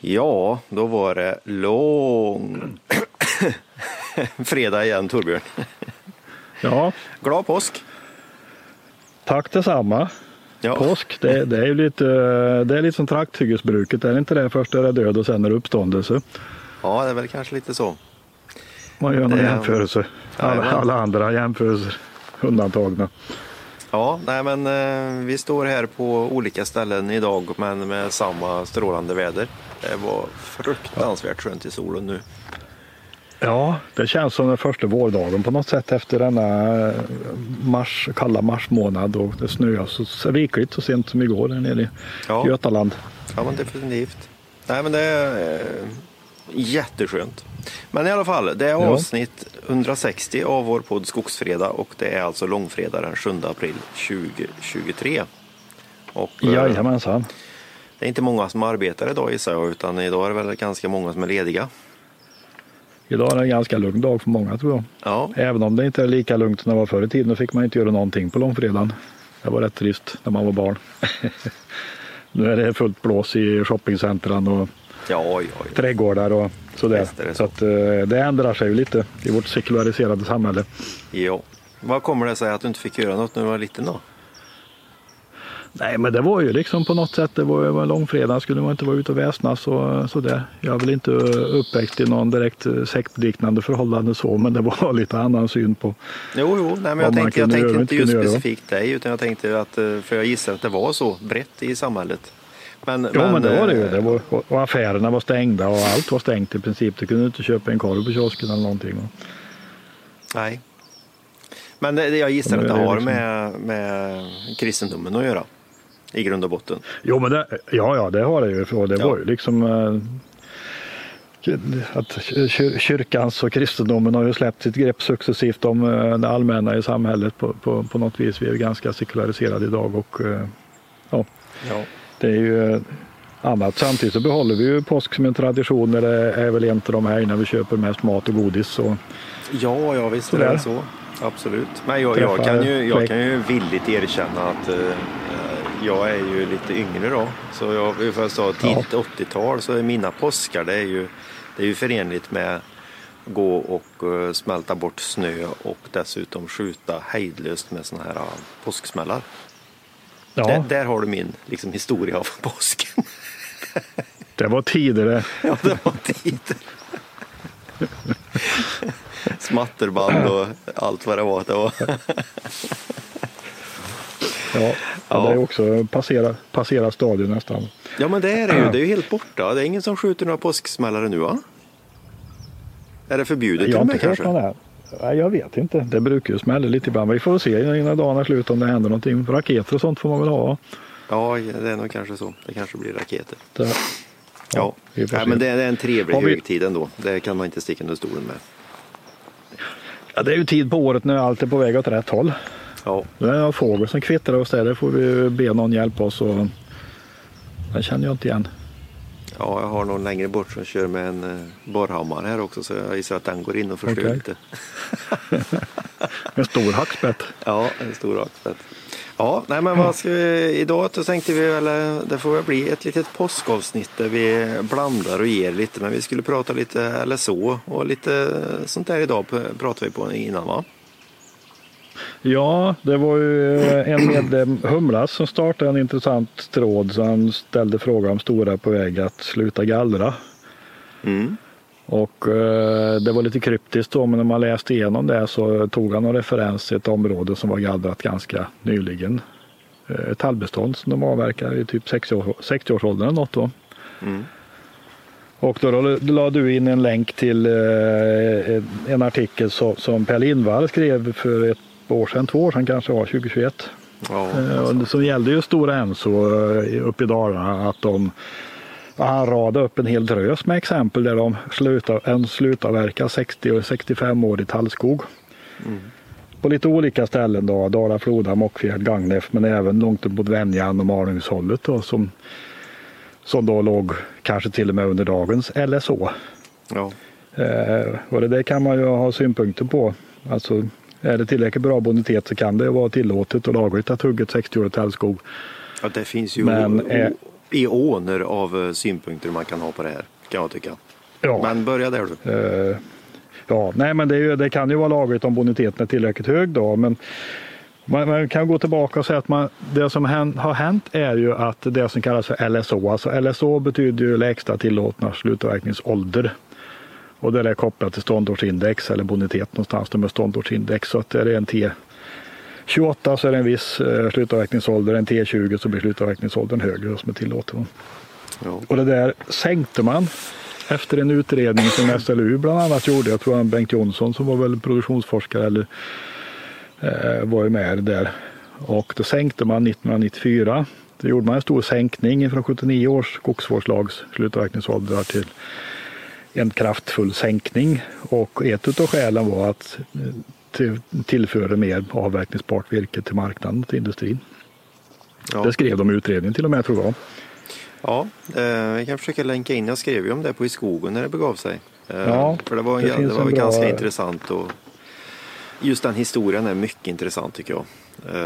Ja, då var det lång fredag igen Torbjörn. Ja, Glad påsk! tack detsamma. Ja, Påsk, det, det är ju lite, det är lite som trakthyggesbruket. Är det inte det? Först är det död och sen är det uppståndelse. ja det är väl kanske lite så. Man gör någon Det- jämförelse. Alla, alla andra jämförelser undantagna. Ja, nej men eh, vi står här på olika ställen idag men med samma strålande väder. Det var fruktansvärt skönt i solen nu. Ja, det känns som den första vårdagen på något sätt efter denna eh, mars, kalla marsmånad och det snöade så rikligt så sent som igår där nere i Ja. Götaland. Ja, men definitivt. Nej, men det är eh, jätteskönt. Men i alla fall, det är Ja. avsnitt 160 av vår podd Skogsfredag och det är alltså långfredag den 7 april 2023. Och, eh, Jajamensan. Det är inte många som arbetar idag gissar jag, utan idag är det väl ganska många som är lediga. Idag är det en ganska lugn dag för många tror jag. Ja, Även om det inte är lika lugnt som det var förr i tiden. Då fick man inte göra någonting på långfredagen. Det var rätt trist när man var barn. nu är det fullt blås i shoppingcentren och ja, ja, ja. trädgårdar och sådär. Det så så. att, eh, det ändrar sig lite i vårt sekulariserade samhälle. ja. Vad kommer det sig att du inte fick göra något när du var liten då? Nej men det var ju liksom på något sätt, det var ju var långfredag, skulle man inte vara ute och väsnas och sådär. Jag är väl inte uppväxt i någon direkt eh, sektliknande förhållande så, men det var lite annan syn på. Jo, jo, nej, men jag tänkte, jag tänkte göra inte just göra. specifikt dig, utan jag tänkte att, eh, för jag gissar att det var så brett i samhället. Men, Jo men, det var det ju. eh, Det var, och affärerna var stängda och allt var stängt i princip. Du kunde inte köpa en korv på kiosken eller någonting. Nej. Men det, det jag gissar Men att det det har liksom- med, med kristendomen att göra. I grund och botten. Jo men det, ja, ja det har det ju. Och det Ja. var ju liksom eh, att kyr- kyrkans och kristendomen har ju släppt sitt grepp successivt om eh, det allmänna i samhället på, på, på något vis. Vi är ju ganska sekulariserade idag och eh, ja, Ja. det är ju annat. Samtidigt så behåller vi ju påsk som en tradition när det är väl en av de här när vi köper mest mat och godis. Och, Ja, ja visst är det så. Absolut. Men jag, jag, kan ju, jag kan ju villigt erkänna att jag är ju lite yngre då. Så jag, för jag sa tidigt 80-tal så är mina påskar det är ju, det är ju förenligt med gå och eh, smälta bort snö och dessutom skjuta hejdlöst med såna här eh, påsksmällar. ja, Där, där har du min liksom, historia av påsken. det var tidigare. ja, det var tid. Smatterband och allt vad det var. Det var. Ja, ja. Ja. det är också passera, passera stadion nästan. Ja men det är det ju. Det är ju helt borta. Det är ingen som skjuter några påsksmällare nu va? Är det förbjudet Jag till hört kanske? här. Nej, jag vet inte. Det brukar ju smälla lite ibland. Vi får se innan dagen är slut om det händer någonting. Raketer och sånt får man väl ha. Ja, det är nog kanske så. Det kanske blir raketer. Det, Ja, får Nej, men det är det en trevlig vi- högtid ändå. Det kan man inte sticka under stolen med. ja, det är ju tid på året när allt är på väg åt rätt håll. Ja, Det är fågel som kvittrar hos dig. Det får vi be någon hjälpa oss. Och... Den känner jag inte igen. ja jag har någon längre bort som kör med en eh, borrhammare här också så jag gissar att den går in och förstör Okej. lite. En stor hackspett. Ja, en stor rakspett. Ja, nej men vad ska vi, idag då tänkte vi väl, eh, det får väl bli ett litet påskavsnitt där vi blandar och ger lite, men vi skulle prata lite LSO och lite sånt där idag p- pratade vi på innan va? Ja, det var ju eh, en medlem, Humlas, som startade en intressant tråd. Så han ställde frågan om Stora är på väg att sluta gallra. Mm. Och eh, det var lite kryptiskt då, men när man läste igenom det så tog han en referens till ett område som var gallrat ganska nyligen. Eh, Ett tallbestånd som de avverkar i typ 60-år 60-årsåldern eller något då. Mm. Och då la- du in en länk till eh, en artikel som, som Per Lindvall skrev för ett år sedan, två år sedan kanske var, 2021. Ja, det Som gällde ju Stora Enso eh, uppe i Dalarna att de han radade upp en hel drös med exempel där de slutar, en slutavverkar 60 och 65-årig tallskog. På lite olika ställen då, Dala, Floda, Mockfjärd, Gagnef men även långt upp mot Venjan och Malungshållet då som, som då låg kanske till och med under dagens LSO. ja. Eh, och det där kan man ju ha synpunkter på. Alltså, är det tillräckligt bra bonitet så kan det vara tillåtet och lagligt att hugga ett 60-årigt tallskog. ja det finns ju Men, o- eh, eoner av eh, synpunkter man kan ha på det här, kan jag tycka. Ja. Men börja där du. Eh, ja, nej, men det, ju, det kan ju vara lagligt om boniteten är tillräckligt hög då. Men man, man kan gå tillbaka och säga att man, det som hän, har hänt är ju att det som kallas för LSO, alltså LSO betyder ju lägsta tillåtna slutavverkningsålder. Och det är kopplat till ståndortsindex eller bonitet någonstans med ståndortsindex. Så att är det en T 28 så är det en viss eh, slutavverkningsålder, en T20 så blir slutavverkningsåldern högre som är tillåten. Ja. Och det där sänkte man efter en utredning som SLU bland annat gjorde. Jag tror att Bengt Jonsson som var väl produktionsforskare eller eh, var ju med där. Och då sänkte man 1994. Då gjorde man en stor sänkning från 79 års skogsvårdslags slutavverkningsåldrar till en kraftfull sänkning. Och ett av skälen var att eh, till, tillföra mer avverkningsbart virke till marknaden, till industrin. Ja. Det skrev de i utredningen till och med tror jag. Ja, eh, vi kan försöka länka in. Jag skrev ju om det på I skogen när det begav sig. Eh, Ja, för det var, det det var bra- ganska intressant. Och just den historien är mycket intressant tycker jag.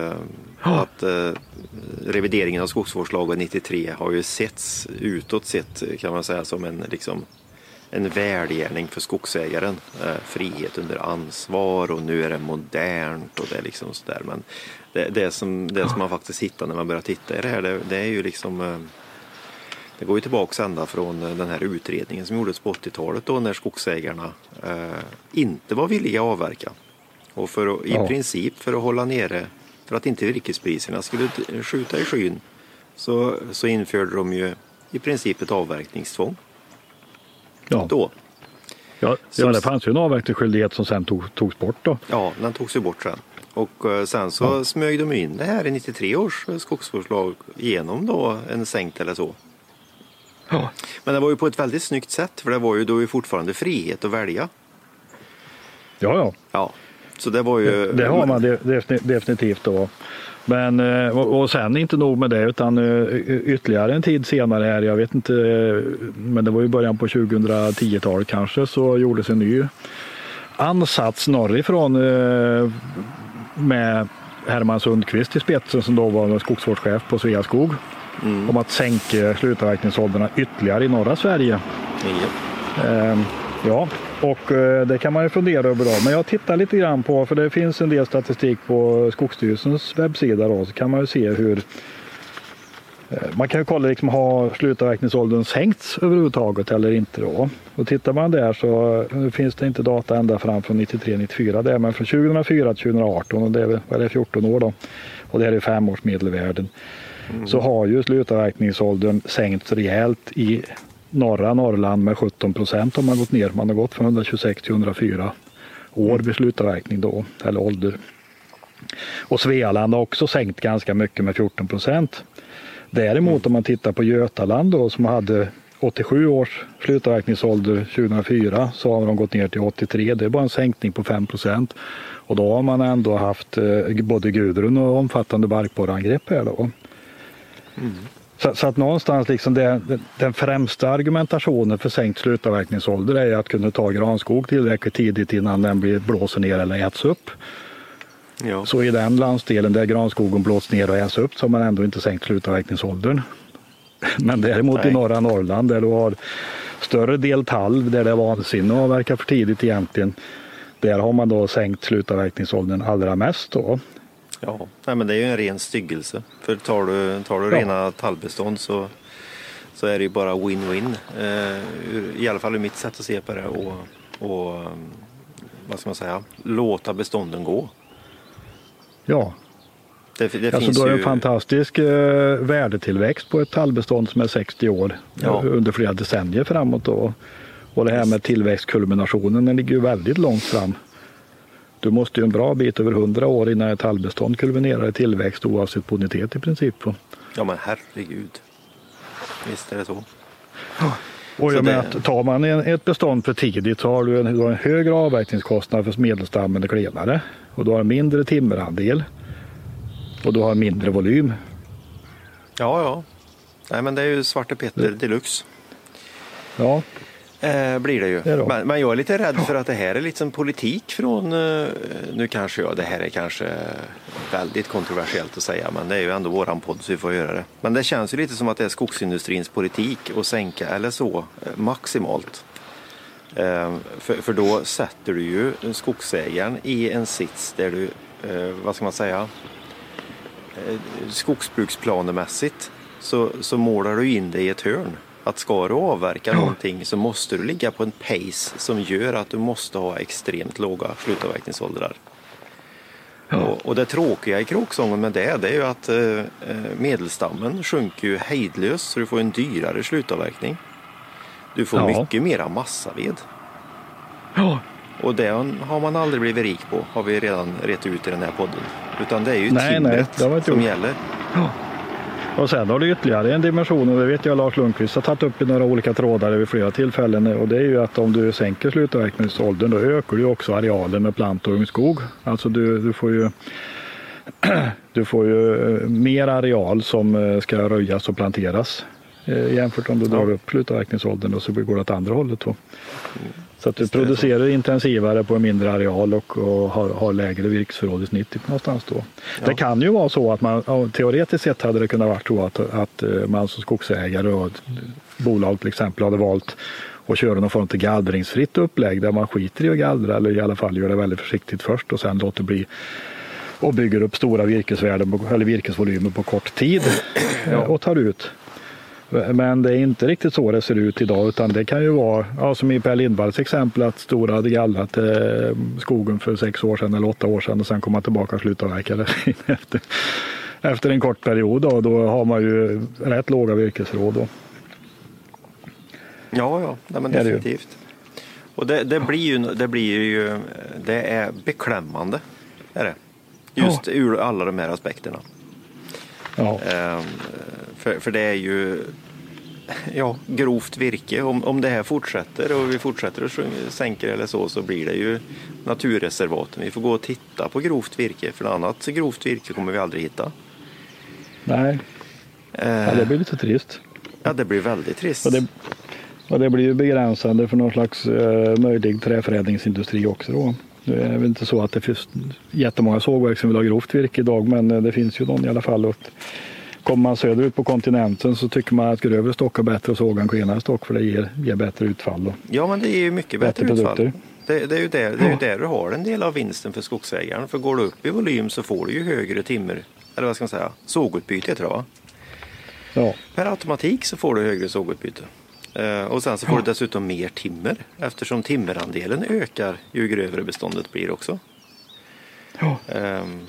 Eh, Att eh, revideringen av skogsvårdslagen 93 har ju setts utåt sett kan man säga som en, liksom, en välgärning för skogsägaren. Eh, frihet under ansvar och nu är det modernt och det är liksom sådär. Men det, det, som, det som man faktiskt hittar när man börjar titta i det här det, det är ju liksom eh, det går ju tillbaka ända från eh, den här utredningen som gjordes på 80-talet då när skogsägarna eh, inte var villiga att avverka. Och för att, i Ja. princip för att hålla nere, för att inte virkespriserna skulle skjuta i skyn så, så införde de ju i princip ett avverkningstvång Ja. då. Ja, ja, det fanns ju en avverkningsskyldighet som sen tog, togs bort då. Ja, den togs ju bort sen. Och eh, sen så smög de in det här i 93 års eh, skogsvårdslag genom då en sänkt eller så. Ja. Men det var ju på ett väldigt snyggt sätt för det var ju då fortfarande frihet att välja. Ja, ja. Ja, så det var ju... Det har man de- defini- definitivt då. Men eh, och, sen inte nog med det utan eh, ytterligare en tid senare här, jag vet inte, eh, men det var ju början på 2010-talet kanske, så gjordes en ny ansats norrifrån med Herman Sundqvist i spetsen som då var skogsvårdschef på Sveaskog. Om att sänka slutavverkningsåldrarna ytterligare i norra Sverige. Ja. Ja, och eh, det kan man ju fundera över då. Men jag tittar lite grann på, för det finns en del statistik på Skogsstyrelsens webbsida då, så kan man ju se hur eh, man kan ju kolla, liksom, har slutavverkningsåldern sänkts överhuvudtaget eller inte då? Och tittar man där så nu finns det inte data ända fram från 93-94 där, men från 2004 till 2018 och det är, vad är det, 14 år då. Och det här är fem års medelvärden. Så har ju slutavverkningsåldern sänkts rejält i norra Norrland med 17 procent har man gått ner. Man har gått från 126 till 104 år vid slutavverkning då, eller ålder. Och Svealand har också sänkt ganska mycket med 14 procent. Däremot om man tittar på Götaland då som hade 87 års slutavverkningsålder 2004 så har de gått ner till 83. Det är bara en sänkning på 5 procent. Och då har man ändå haft eh, både Gudrun och omfattande barkborreangrepp här då. Så, så att någonstans liksom det, den främsta argumentationen för sänkt slutavverkningsålder är att kunna ta granskog tillräckligt tidigt innan den blir blåser ner eller äts upp. Ja. Så i den landsdelen där granskogen blåst ner och äts upp så har man ändå inte sänkt slutavverkningsåldern. Men däremot i Nej. norra Norrland där du har större del tall där det är vansinne att avverka för tidigt egentligen. Där har man då sänkt slutavverkningsåldern allra mest då. Ja, Nej, men det är ju en ren styggelse. För tar du, tar du Ja. rena tallbestånd så, så är det ju bara win-win. Eh, I alla fall ur mitt sätt att se på det. Och, och um, vad ska man säga, låta bestånden gå. Ja, Det, det alltså finns då är ju... en fantastisk eh, värdetillväxt på ett tallbestånd som är 60 år Ja. eh, under flera decennier framåt. Då. Och det här med tillväxtkulminationen den ligger ju väldigt långt fram. Du måste ju en bra bit över 100 år innan ett tallbestånd kulminerar i tillväxt oavsett bonitet i princip. Och Ja men herregud. Visst är det så. Och Så jag menar det- att tar man ett bestånd för tidigt så har du en, du har en högre avverkningskostnad för medelstammen och klenare. Och du har en mindre timmerandel. Och du har en mindre volym. Ja, ja. Nej men det är ju Svarte Petter deluxe. Ja, Eh, blir det ju. Det men, men jag är lite rädd för att det här är liksom politik från, eh, nu kanske jag, det här är kanske väldigt kontroversiellt att säga, men det är ju ändå våran podd så vi får göra det. Men det känns ju lite som att det är skogsindustrins politik att sänka eller så eh, maximalt. Eh, för, för då sätter du ju skogsägaren i en sits där du, eh, vad ska man säga, eh, skogsbruksplanemässigt så, så målar du in dig i ett hörn. Att ska du avverka någonting så måste du ligga på en pace som gör att du måste ha extremt låga slutavverkningsåldrar. Och, och det tråkiga i kråksången med det, det är ju att eh, eh, medelstammen sjunker ju hejdlöst så du får en dyrare slutavverkning. Du får Ja. mycket mera massaved. Ja, Och det har man aldrig blivit rik på, har vi redan ret ut i den här podden. Utan det är ju Nej, nej, timret inte som gjort. gäller. Och sen har du ytterligare en dimension och det vet jag Lars Lundqvist har tagit upp i några olika trådar vid flera tillfällen och det är ju att om du sänker slutavverkningsåldern då ökar du också arealen med plant och ungskog. Alltså du, du får ju du får ju eh, mer areal som eh, ska röjas och planteras eh, jämfört om du drar upp slutavverkningsåldern och så går det åt andra hållet. Då. Så att du så. producerar intensivare på en mindre areal och, och har, har lägre virkesförråd i snitt någonstans då. Det kan ju vara så att man, ja, teoretiskt sett hade det kunnat vara så att, att eh, man som skogsägare och bolag till exempel hade valt att köra någon form av gallringsfritt upplägg där man skiter i att gallra eller i alla fall gör det väldigt försiktigt först och sen låter bli och bygger upp stora virkesvärden eller virkesvolymer på kort tid eh, och tar ut. Men det är inte riktigt så det ser ut idag utan det kan ju vara, ja, som i Per Lindvalls exempel, att Stora hade gallrat eh, skogen för sex år sedan eller åtta år sedan och sen kom man tillbaka och slutavverkade efter, efter en kort period. Då, då har man ju rätt låga virkesförråd. Då. Ja, ja, nej, men det definitivt. Och det, det, blir ju, det blir ju, det är beklämmande. Är det. Just ur alla de här aspekterna. Ja. Ehm, För, för det är ju ja, grovt virke. Om, om det här fortsätter och vi fortsätter att sänka eller så så blir det ju naturreservaten. Vi får gå och titta på grovt virke för annat grovt virke kommer vi aldrig hitta. Nej, Eh, ja, det blir lite trist. ja, det blir väldigt trist. Och det, och det blir ju begränsande för någon slags eh, möjlig träförädlingsindustri också. Då. Det är väl inte så att det finns jättemånga sågverk som vill ha grovt virke idag men eh, det finns ju någon i alla fall. Och kommer man söderut på kontinenten så tycker man att grövre stock är bättre att såga än klenare stock för det ger, ger bättre utfall. Då. Ja, men det är ju mycket Bättre bättre, utfall. Det, det är ju där, det är ju där du har en del av vinsten för skogsägaren. För går du upp i volym så får du ju högre timmer, eller vad ska man säga, sågutbyte heter det va? Ja, Per automatik så får du högre sågutbyte. Eh, och sen så får du dessutom mer timmer eftersom timmerandelen ökar ju grövre beståndet blir också. ja. Ehm,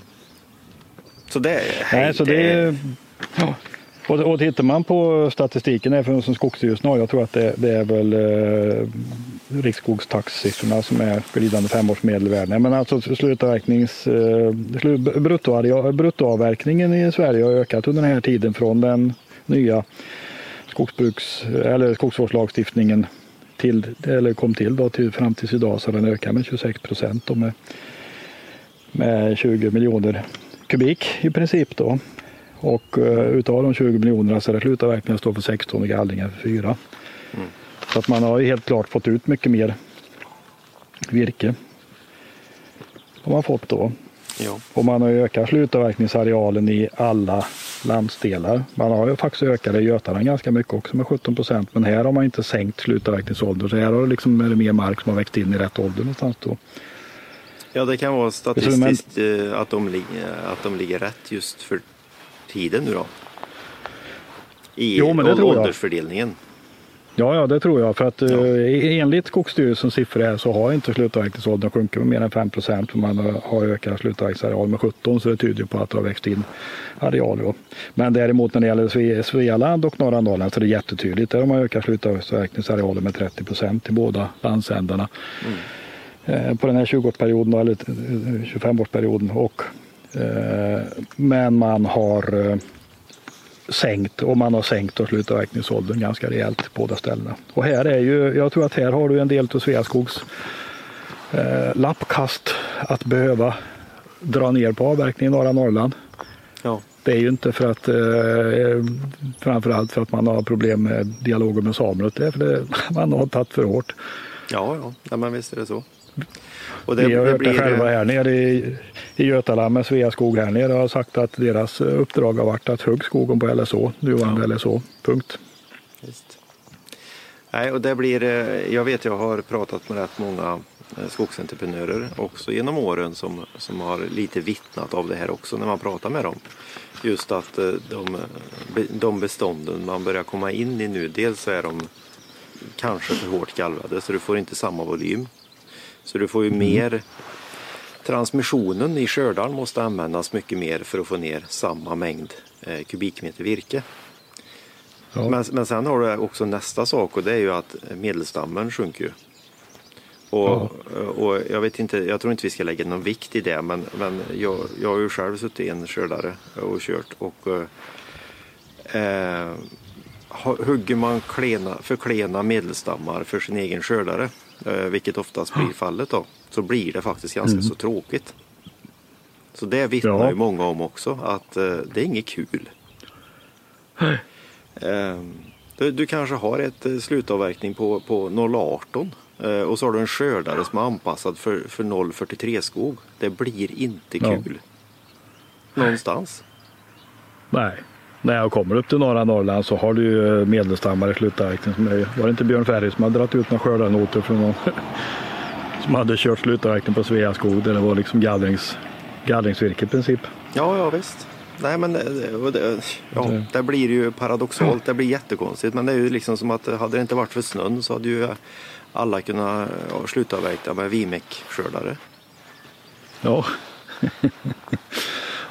så det, Nej, så det är, ja. och, och tittar man på statistiken här från som Skogsstyrelsen har, jag tror att det, det är väl eh, riksskogstaxsiffrorna som är glidande femårsmedelvärden. Men alltså slutavverknings, eh, bruttoavverkningen i Sverige har ökat under den här tiden från den nya skogsbruks, eller skogsvårdslagstiftningen till, eller kom till då, till, fram tills idag så har den ökat med 26 procent med, med 20 miljoner kubik i princip då. Och uh, utav de 20 miljonerna så är det slutavverkningen står för 16 och gallringen för 4. Så att man har ju helt klart fått ut mycket mer virke. Har man fått då. Ja. Och man har ju ökat slutavverkningsarealen i alla landsdelar. Man har ju faktiskt ökat det i Götaland ganska mycket också med 17 procent. Men här har man inte sänkt slutavverkningsåldern. Så här har det liksom är det mer mark som har växt in i rätt ålder någonstans då. ja, det kan vara statistiskt eh, att, de, att de ligger rätt just för tiden nu då. I Jo, men det tror jag. åldersfördelningen. Ja, ja, det tror jag. För att Ja. eh, enligt Skogsstyrelsens siffror här så har inte slutavverkningsåldern sjunkit med mer än 5 procent. Man har- ökat slutavverkningsareal med 17 så det tyder på att det har växt in arealer. då. Men däremot när det gäller Sve- Svealand och norra Norrland så är det jättetydligt. Där har man ökat slutavverkningsarealen med 30 procent i båda landsändarna. Eh, På den här 20-årsperioden, då, eller eh, 25-årsperioden. Och, eh, men man har eh, sänkt och man har sänkt och slutavverkningsåldern ganska rejält på båda ställena. Och här är ju, jag tror att här har du en del av Sveaskogs eh, lappkast att behöva dra ner på avverkningen i norra Norrland. Ja. det är ju inte för att eh, framförallt för att man har problem med dialogen med samer. Det är för att man har tagit för hårt. Ja, ja, ja men visst är det så. Det, Vi har hört det själva här nere i, i Götaland med Sveaskog här nere har sagt att deras uppdrag har varit att hugga skogen på LSO, nuvarande ja. LSO, punkt. Just. Nej, och det blir, eh, jag vet jag har pratat med rätt många eh, skogsentreprenörer också genom åren som, som har lite vittnat av det här också när man pratar med dem. Just att eh, de, de bestånden man börjar komma in i nu, dels är de kanske för hårt gallrade så du får inte samma volym. Så du får ju mer Transmissionen i skördaren måste användas mycket mer för att få ner samma mängd kubikmeter virke. Ja. Men, men sen har du också nästa sak och det är ju att medelstammen sjunker ju. Och, ja. och jag vet inte, jag tror inte vi ska lägga någon vikt i det men, men jag, jag har ju själv suttit i en skördare och kört och eh, hugger man klena, för klena medelstammar för sin egen skördare, eh, vilket oftast blir fallet då, så blir det faktiskt ganska mm. så tråkigt. Så det vittnar ja. ju många om också att eh, det är inget kul. Ehm, du, du, kanske har ett eh, slutavverkning på, på 0,18 eh, och så har du en skördare som är anpassad för, för 0,43 skog. Det blir inte kul. Ja. Någonstans. Nej. När jag kommer upp till norra Norrland så har du ju medelstammar i slutavverkning. Som är, var det inte Björn Ferry som hade dragit ut några skördarnoter från någon som hade kört slutavverkning på Sveaskog där det var liksom gallrings, gallringsvirke i princip. Ja, ja visst. Nej men det, det, ja, det blir ju paradoxalt, det blir jättekonstigt. Men det är ju liksom som att hade det inte varit för snön så hade ju alla kunnat ja, sluta avverka med Vimek-skördare. Ja.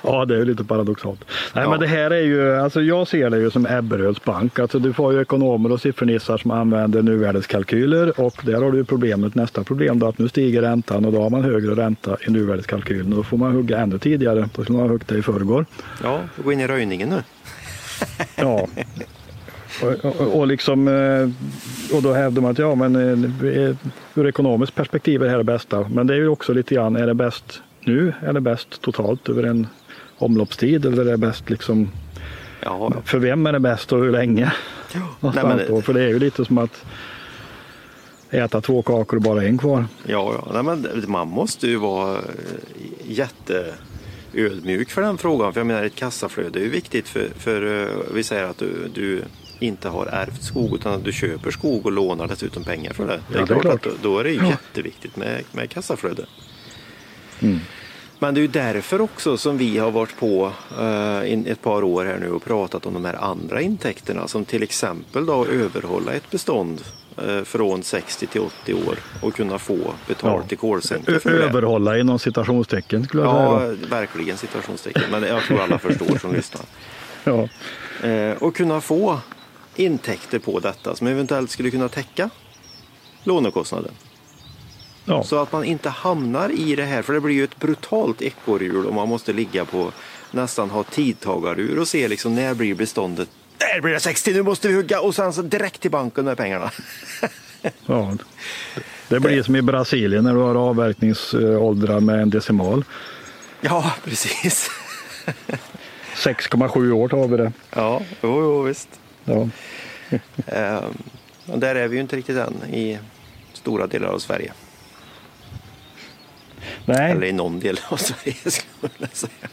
Ja, det är lite paradoxalt. Nej, ja. men det här är ju, alltså jag ser det ju som Ebberöds bank. Alltså du får ju ekonomer och siffernnissar som använder nuvärdeskalkyler och där har du problemet, nästa problem då att nu stiger räntan och då har man högre ränta i nuvärdeskalkylen då får man hugga ännu tidigare. Då skulle man ha huggit det i förrgår. Ja, gå in i röjningen nu. ja. Och, och, och, liksom, eh, och då hävdar man att ja, men eh, ur ekonomiskt perspektiv är det här det bästa. Men det är ju också lite grann, är det bäst nu eller bäst totalt över en omloppstid eller är det bäst liksom? Ja. För vem är det bäst och hur länge? Nej, men... För det är ju lite som att äta två kakor och bara en kvar. Ja, ja. Nej, men man måste ju vara eh, jätteödmjuk för den frågan. För jag menar ett kassaflöde är ju viktigt för, för eh, vi säger att du, du inte har ärvt skog utan att du köper skog och lånar dessutom pengar för det. Det är, ja, det är klart, att då är det ju jätteviktigt med, med kassaflöde. Mm. Men det är ju därför också som vi har varit på eh, ett par år här nu och pratat om de här andra intäkterna som till exempel då överhålla ett bestånd eh, från 60 till 80 år och kunna få betalt ja. i det. Överhålla inom citationstecken skulle jag säga. Ja, verkligen citationstecken. Men jag tror alla förstår som lyssnar. Ja. Eh, och kunna få intäkter på detta som eventuellt skulle kunna täcka lånekostnaden. Ja. Så att man inte hamnar i det här, för det blir ju ett brutalt ekorrhjul och man måste ligga på nästan ha tidtagarur och se liksom när blir beståndet där blir det 60, nu måste vi hugga och sen så direkt till banken med pengarna. ja, det blir som i Brasilien när du har avverkningsåldrar med en decimal. Ja, precis. 6,7 år tar vi det. Ja, jo, jo visst. Ja. ehm, där är vi ju inte riktigt än i stora delar av Sverige. Nej. Eller i någon del av Sverige skulle jag säga.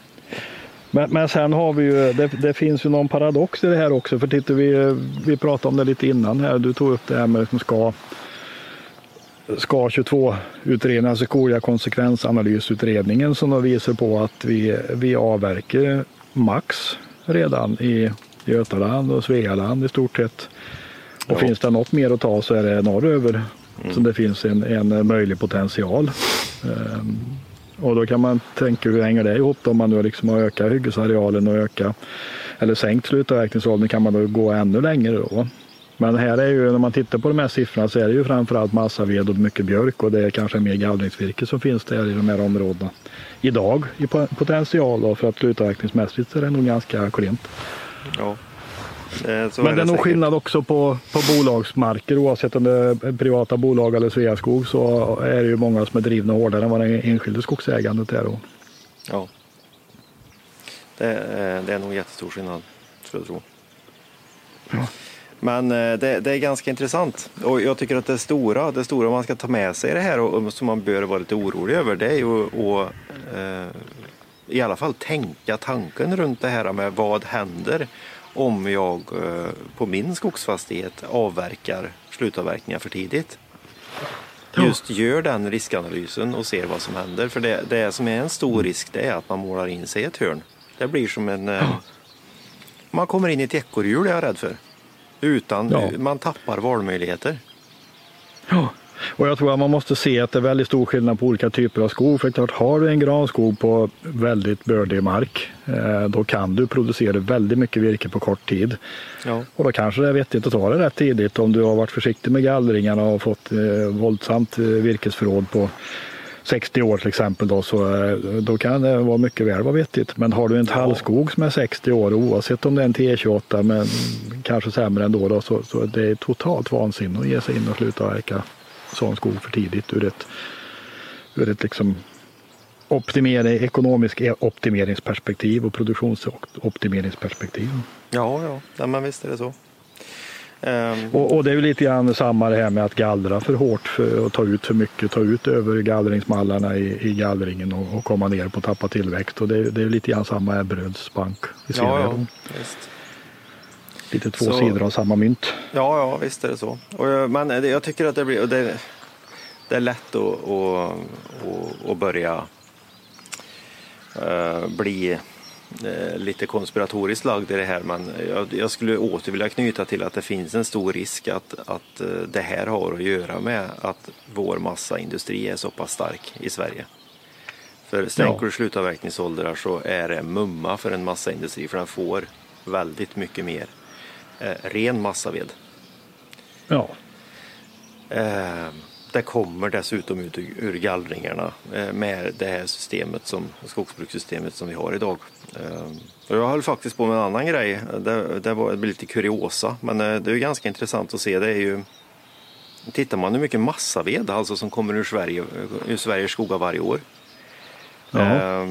Men, men sen har vi ju, det, det, finns ju någon paradox i det här också. För tittar vi, vi pratade om det lite innan här. Du tog upp det här med som ska ska 22-utredningen, alltså KOJA konsekvensanalysutredningen som visar på att vi, vi avverkar max redan i Götaland och Svealand i stort sett. Och ja. finns det något mer att ta så är det norröver mm. som det finns en, en möjlig potential. Ehm, och då kan man tänka hur hänger det ihop då, om man nu liksom har ökat hyggesarealen och ökat eller sänkt slutavverkningsåldern kan man då gå ännu längre då. Men här är ju, när man tittar på de här siffrorna så är det ju framförallt massaved och mycket björk och det är kanske mer gallringsvirke som finns där i de här områdena. Idag i potential då, för att slutavverkningsmässigt är det nog ganska klent. Ja. Eh, så Men det är, nog skillnad också på, på bolagsmarker oavsett om det är privata bolag eller Sveaskog så är det ju många som är drivna hårdare än vad det enskilda skogsägandet är. Då. Ja. Det, eh, det är nog jättestor skillnad, skulle jag tro. Men eh, det, det, är ganska intressant och jag tycker att det stora, det stora man ska ta med sig i det här och, som man bör vara lite orolig över det är ju att eh, i alla fall tänka tanken runt det här med vad händer om jag eh, på min skogsfastighet avverkar slutavverkningar för tidigt. Just gör den riskanalysen och ser vad som händer. För det, det som är en stor risk det är att man målar in sig i ett hörn. Det blir som en... Eh, man kommer in i ett ekorrhjul är jag rädd för. Utan, ja. Man tappar valmöjligheter. Ja, och jag tror att man måste se att det är väldigt stor skillnad på olika typer av skog. För klart, har du en granskog på väldigt bördig mark, eh, då kan du producera väldigt mycket virke på kort tid. Ja. Och då kanske det är vettigt att ta det rätt tidigt om du har varit försiktig med gallringarna och fått eh, våldsamt eh, virkesförråd på 60 år till exempel då, så eh, då kan det vara mycket väl vara vettigt. Men har du en tallskog som är 60 år oavsett om det är en T28 men kanske sämre ändå då, så, så det är totalt vansinne att ge sig in och sluta avverka sån skog för tidigt ur ett, ur ett liksom optimering, ekonomisk optimeringsperspektiv och produktionsoptimeringsperspektiv. Ja, ja, ja men visst är det så. Um... Och, och, det är ju lite grann samma det här med att gallra för hårt för att ta ut för mycket, ta ut över gallringsmallarna i, i gallringen och, och komma ner på tappa tillväxt. Och det, det är lite grann samma Ebberöds ser ja, ja, visst. Lite två så... sidor av samma mynt. Ja, ja, visst är det så. Och, men jag tycker att det blir, det, det är lätt att, att, att, att börja uh, bli Eh, lite konspiratoriskt lagd i det här men jag, jag, skulle åter vilja knyta till att det finns en stor risk att, att eh, det här har att göra med att vår massaindustri är så pass stark i Sverige. För stänker du slutavverkningsåldrar så är det mumma för en massaindustri för den får väldigt mycket mer eh, ren massaved. Ja. Eh, det kommer dessutom ut ur gallringarna eh, med det här systemet som skogsbrukssystemet som vi har idag. Eh, jag höll faktiskt på med en annan grej. Det, det, var, lite kuriosa men eh, det är ganska intressant att se. Det är ju Tittar man hur mycket massaved alltså som kommer ur, Sverige, ur Sveriges skogar varje år. Ja.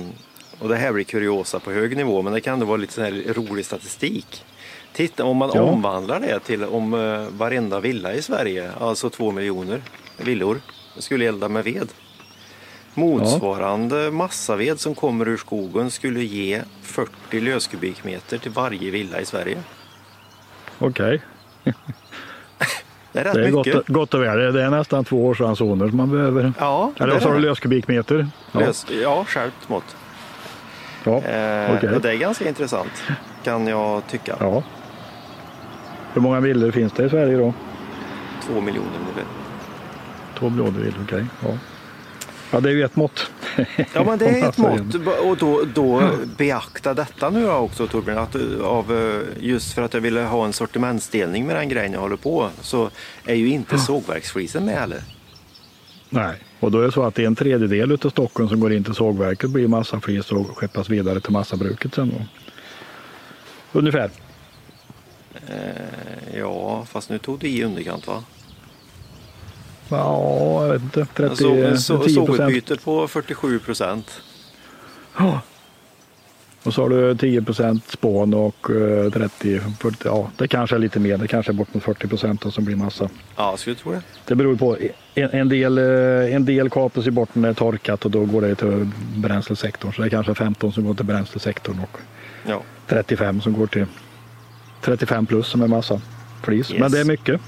och det här blir kuriosa på hög nivå men det kan ändå vara lite rolig statistik. Titta om man ja. omvandlar det till om varenda villa i Sverige, alltså två miljoner villor skulle elda med ved. Motsvarande ja. massaved som kommer ur skogen skulle ge 40 löskubikmeter till varje villa i Sverige. Okej. Okay. det är rätt det är mycket. Gott, gott och väl. Det är nästan två årsransoner som man behöver. Ja, Eller vad sa du, löskubikmeter? Ja, Lös, ja skärpt mått. Ja, eh, okay. och det är ganska intressant kan jag tycka. Ja. Hur många villor finns det i Sverige då? Två miljoner ungefär. Två blådrill, okej. Okay. Ja. ja, det är ju ett mått. Ja, men det är ett mått. Och då, då beakta detta nu också Torbjörn. Att av, eh, just för att jag ville ha en sortimentsdelning med den grejen jag håller på så är ju inte sågverksflisen med heller. Nej, och då är det så att en tredjedel av stocken som går in till sågverket blir massaflis och skeppas vidare till massabruket sen då. Ungefär. Eh, ja, fast nu tog du i underkant va? Ja, jag vet inte. 30, så, så, Sågutbytet på 47 procent. Ja. Och så har du 10 procent spån och 30, eh, 40, ja det kanske är lite mer. Det kanske är bort mot 40 procent som blir massa. Ja, jag skulle tro det. Det beror på. En, en del, eh, en del kapas ju bort när det är torkat och då går det till bränslesektorn. Så det är kanske 15 som går till bränslesektorn och ja. 35 som går till 35 plus som är massa flis. Yes. Men det är mycket.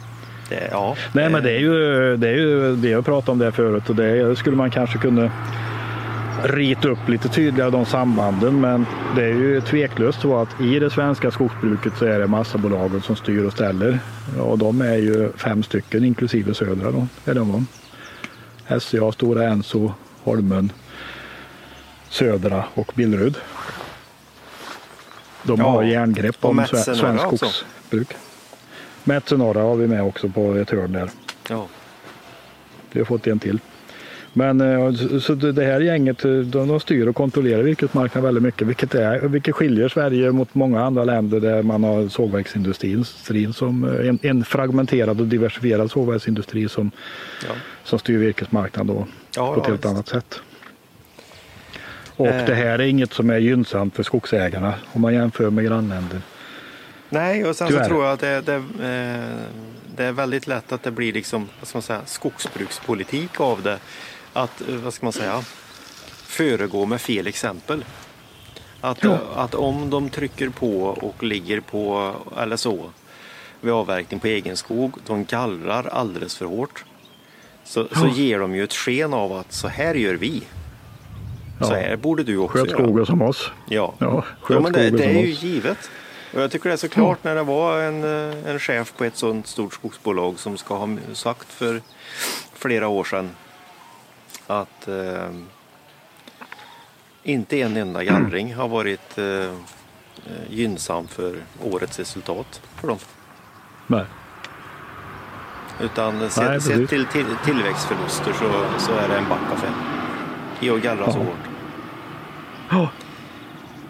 Det, ja, Nej, men det är ju det, är ju, det jag pratade om det förut och det skulle man kanske kunna rita upp lite tydligare de sambanden. Men det är ju tveklöst så att i det svenska skogsbruket så är det massabolagen som styr och ställer. Och de är ju fem stycken inklusive Södra då. Är de SCA, Stora Enso, Holmen, Södra och Billerud. De ja, har järngrepp om svenskt skogsbruk. Metso Norra har vi med också på ett hörn där. Ja. Vi har fått en till. Men eh, så det här gänget eh, de styr och kontrollerar virkesmarknaden väldigt mycket vilket, är, vilket skiljer Sverige mot många andra länder där man har sågverksindustrin som eh, en, en fragmenterad och diversifierad sågverksindustri som, ja. som styr virkesmarknaden då, ja, på ett helt annat sätt. Och Eh. det här är inget som är gynnsamt för skogsägarna om man jämför med grannländer. Nej, och sen Tyvärr. så tror jag att det, det, eh, det är väldigt lätt att det blir liksom, vad ska man säga, skogsbrukspolitik av det. Att, eh, vad ska man säga, föregå med fel exempel. Att, Ja. att om de trycker på och ligger på, eller så, vid avverkning på egen skog, de gallrar alldeles för hårt. Så, så Ja. ger de ju ett sken av att så här gör vi. Så här borde du också Sköt göra. skogen som oss. Ja, Ja, ja men det, det är ju oss. givet. Och jag tycker det är så klart när det var en, eh, en chef på ett sådant stort skogsbolag som ska ha sagt för flera år sedan att eh, inte en enda gallring har varit eh, eh, gynnsam för årets resultat för dem. Nej. Utan Nej, sett, sett till, till tillväxtförluster så, så är det en backaffär. I att gallra så hårt. Ja,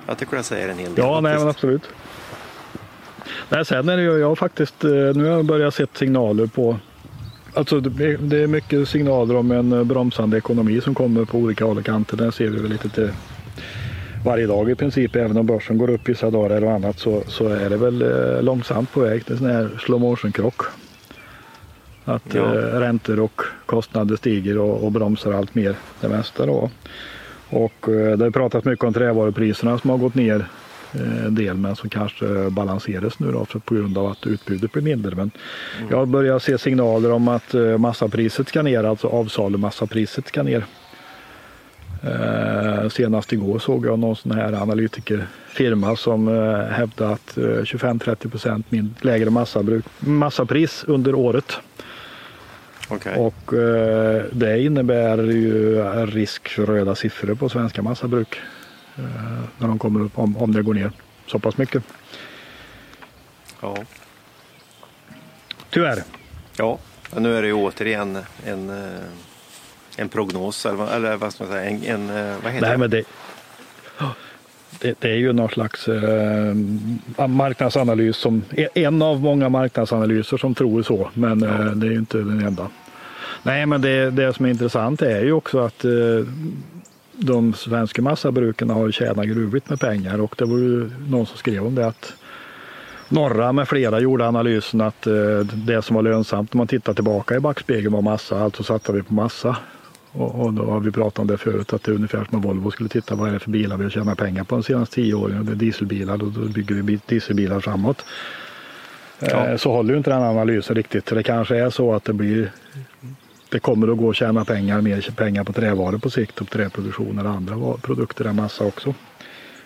Jag tycker det säger en hel del. ja nej, men absolut. Nej, sen är det ju, jag har faktiskt, eh, nu har jag börjat se signaler på Alltså det är- mycket signaler om en eh, bromsande ekonomi som kommer på olika håll och kanter. Den ser vi väl lite till varje dag i princip. Även om börsen går upp vissa dagar eller annat så, så är det väl eh, långsamt på väg. En sån här slow motion krock. Att Ja. räntor och kostnader stiger och, och bromsar allt mer det mesta då. Och eh, det har pratats mycket om trävarupriserna som har gått ner eh, en del men som kanske balanseras nu då för, på grund av att utbudet blir mindre. Men jag börjar se signaler om att eh, massapriset ska ner, alltså avsalumassapriset ska ner. Eh, senast igår såg jag någon sån här analytikerfirma som eh, hävdade att eh, 25-30 procent lägre massapris under året. Okej. Och eh, det innebär ju risk för röda siffror på svenska massabruk. Eh, när de kommer upp, om, om det går ner så pass mycket. Ja. Tyvärr. Ja, men nu är det ju återigen en, eh, en prognos, eller, vad- eller vad ska man säga, en, en eh, vad heter Nej, det? men det, det, det är ju någon slags eh, marknadsanalys som en av många marknadsanalyser som tror så, men eh, det är ju inte den enda. Nej, men det, det som är intressant är ju också att eh, de svenska massabruken har tjänat gruvligt med pengar och det var ju någon som skrev om det att Norra med flera gjorde analysen att eh, det som var lönsamt om man tittar tillbaka i backspegeln var massa, alltså satte vi på massa. Och, och då har vi pratat om det förut att det är ungefär som om Volvo skulle titta vad är det för bilar vi har tjänat pengar på de senaste tio åren. Det är dieselbilar och då bygger vi bi- dieselbilar framåt. Ja. Eh, Så håller ju inte den analysen riktigt. Det kanske är så att det blir det kommer att gå att tjäna pengar, mer pengar på trävaror på sikt och träproduktion eller andra produkter än massa också.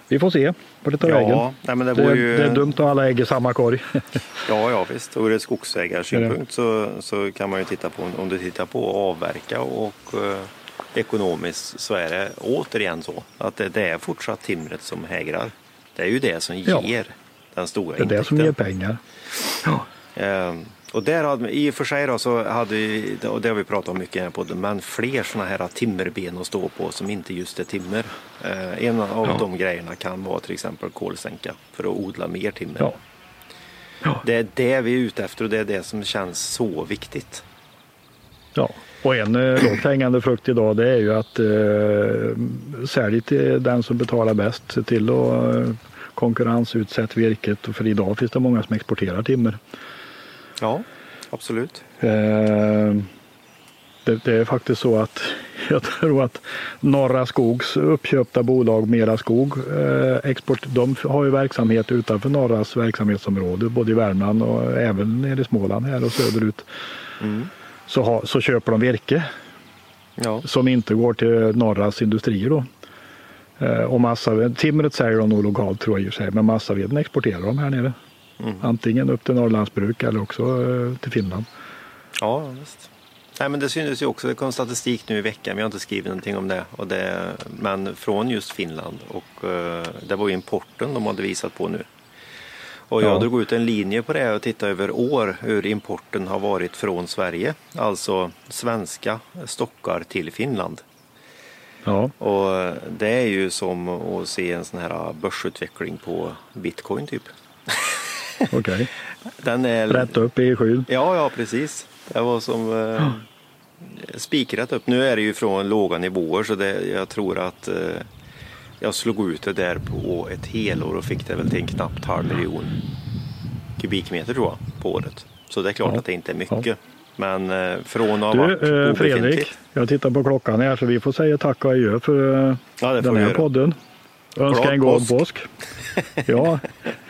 Vi får se vart det tar vägen. Ja, nej, men det, Det, ju, det är dumt att alla ägg i samma korg. Ja, ja visst. Ur ett skogsägarsynpunkt så, så kan man ju titta på, om du tittar på avverka och eh, ekonomiskt så är det återigen så att det, det är fortsatt timret som hägrar. Det är ju det som Ja. ger den stora Det är det som intäkten. ger pengar. Ja, Ehm, och där hade, i och för sig då, så hade vi, och det har vi pratat om mycket här podden, men fler sådana här timmerben att stå på som inte just är timmer. Eh, en av Ja. de grejerna kan vara till exempel kolsänka för att odla mer timmer. ja. Ja. Det är det vi är ute efter och det är det som känns så viktigt. ja. Och en eh, lågt hängande frukt idag det är ju att eh, sälj till den som betalar bäst. Se till att eh, konkurrensutsätt virket. För idag finns det många som exporterar timmer. Ja, absolut. Eh, det, det är faktiskt så att jag tror att Norra Skogs uppköpta bolag Mera Skog eh, export, de har ju verksamhet utanför Norras verksamhetsområde både i Värmland och även nere i Småland här och söderut. Mm. Så, ha, så köper de virke Ja, som inte går till Norras industrier då. Eh, och massaved, timret säljer de nog lokalt tror jag i och för sig, men massaveden exporterar de här nere. Mm. Antingen upp till Norrlandsbruk eller också eh, till Finland. ja visst. Nej, men det syntes ju också, det kom statistik nu i veckan, vi har inte skrivit någonting om det, och det men från just Finland. Och eh, det var ju importen de hade visat på nu. Och jag Ja. drog ut en linje på det och tittade över år hur importen har varit från Sverige. Alltså svenska stockar till Finland. Ja, Och det är ju som att se en sån här börsutveckling på bitcoin typ. Okej. Den är... Rätt upp i skyn. Ja, ja precis. Det var som eh, spikrätt upp. Nu är det ju från låga nivåer så det, jag tror att eh, jag slog ut det där på ett helår och fick det väl till en knappt halv miljon kubikmeter tror jag på året. Så det är klart Ja. att det inte är mycket. Men eh, från att ha varit eh, Fredrik, jag tittar på klockan här så vi får säga tack och adjö för eh, Ja, den här podden. Önska en god påsk. påsk. Ja,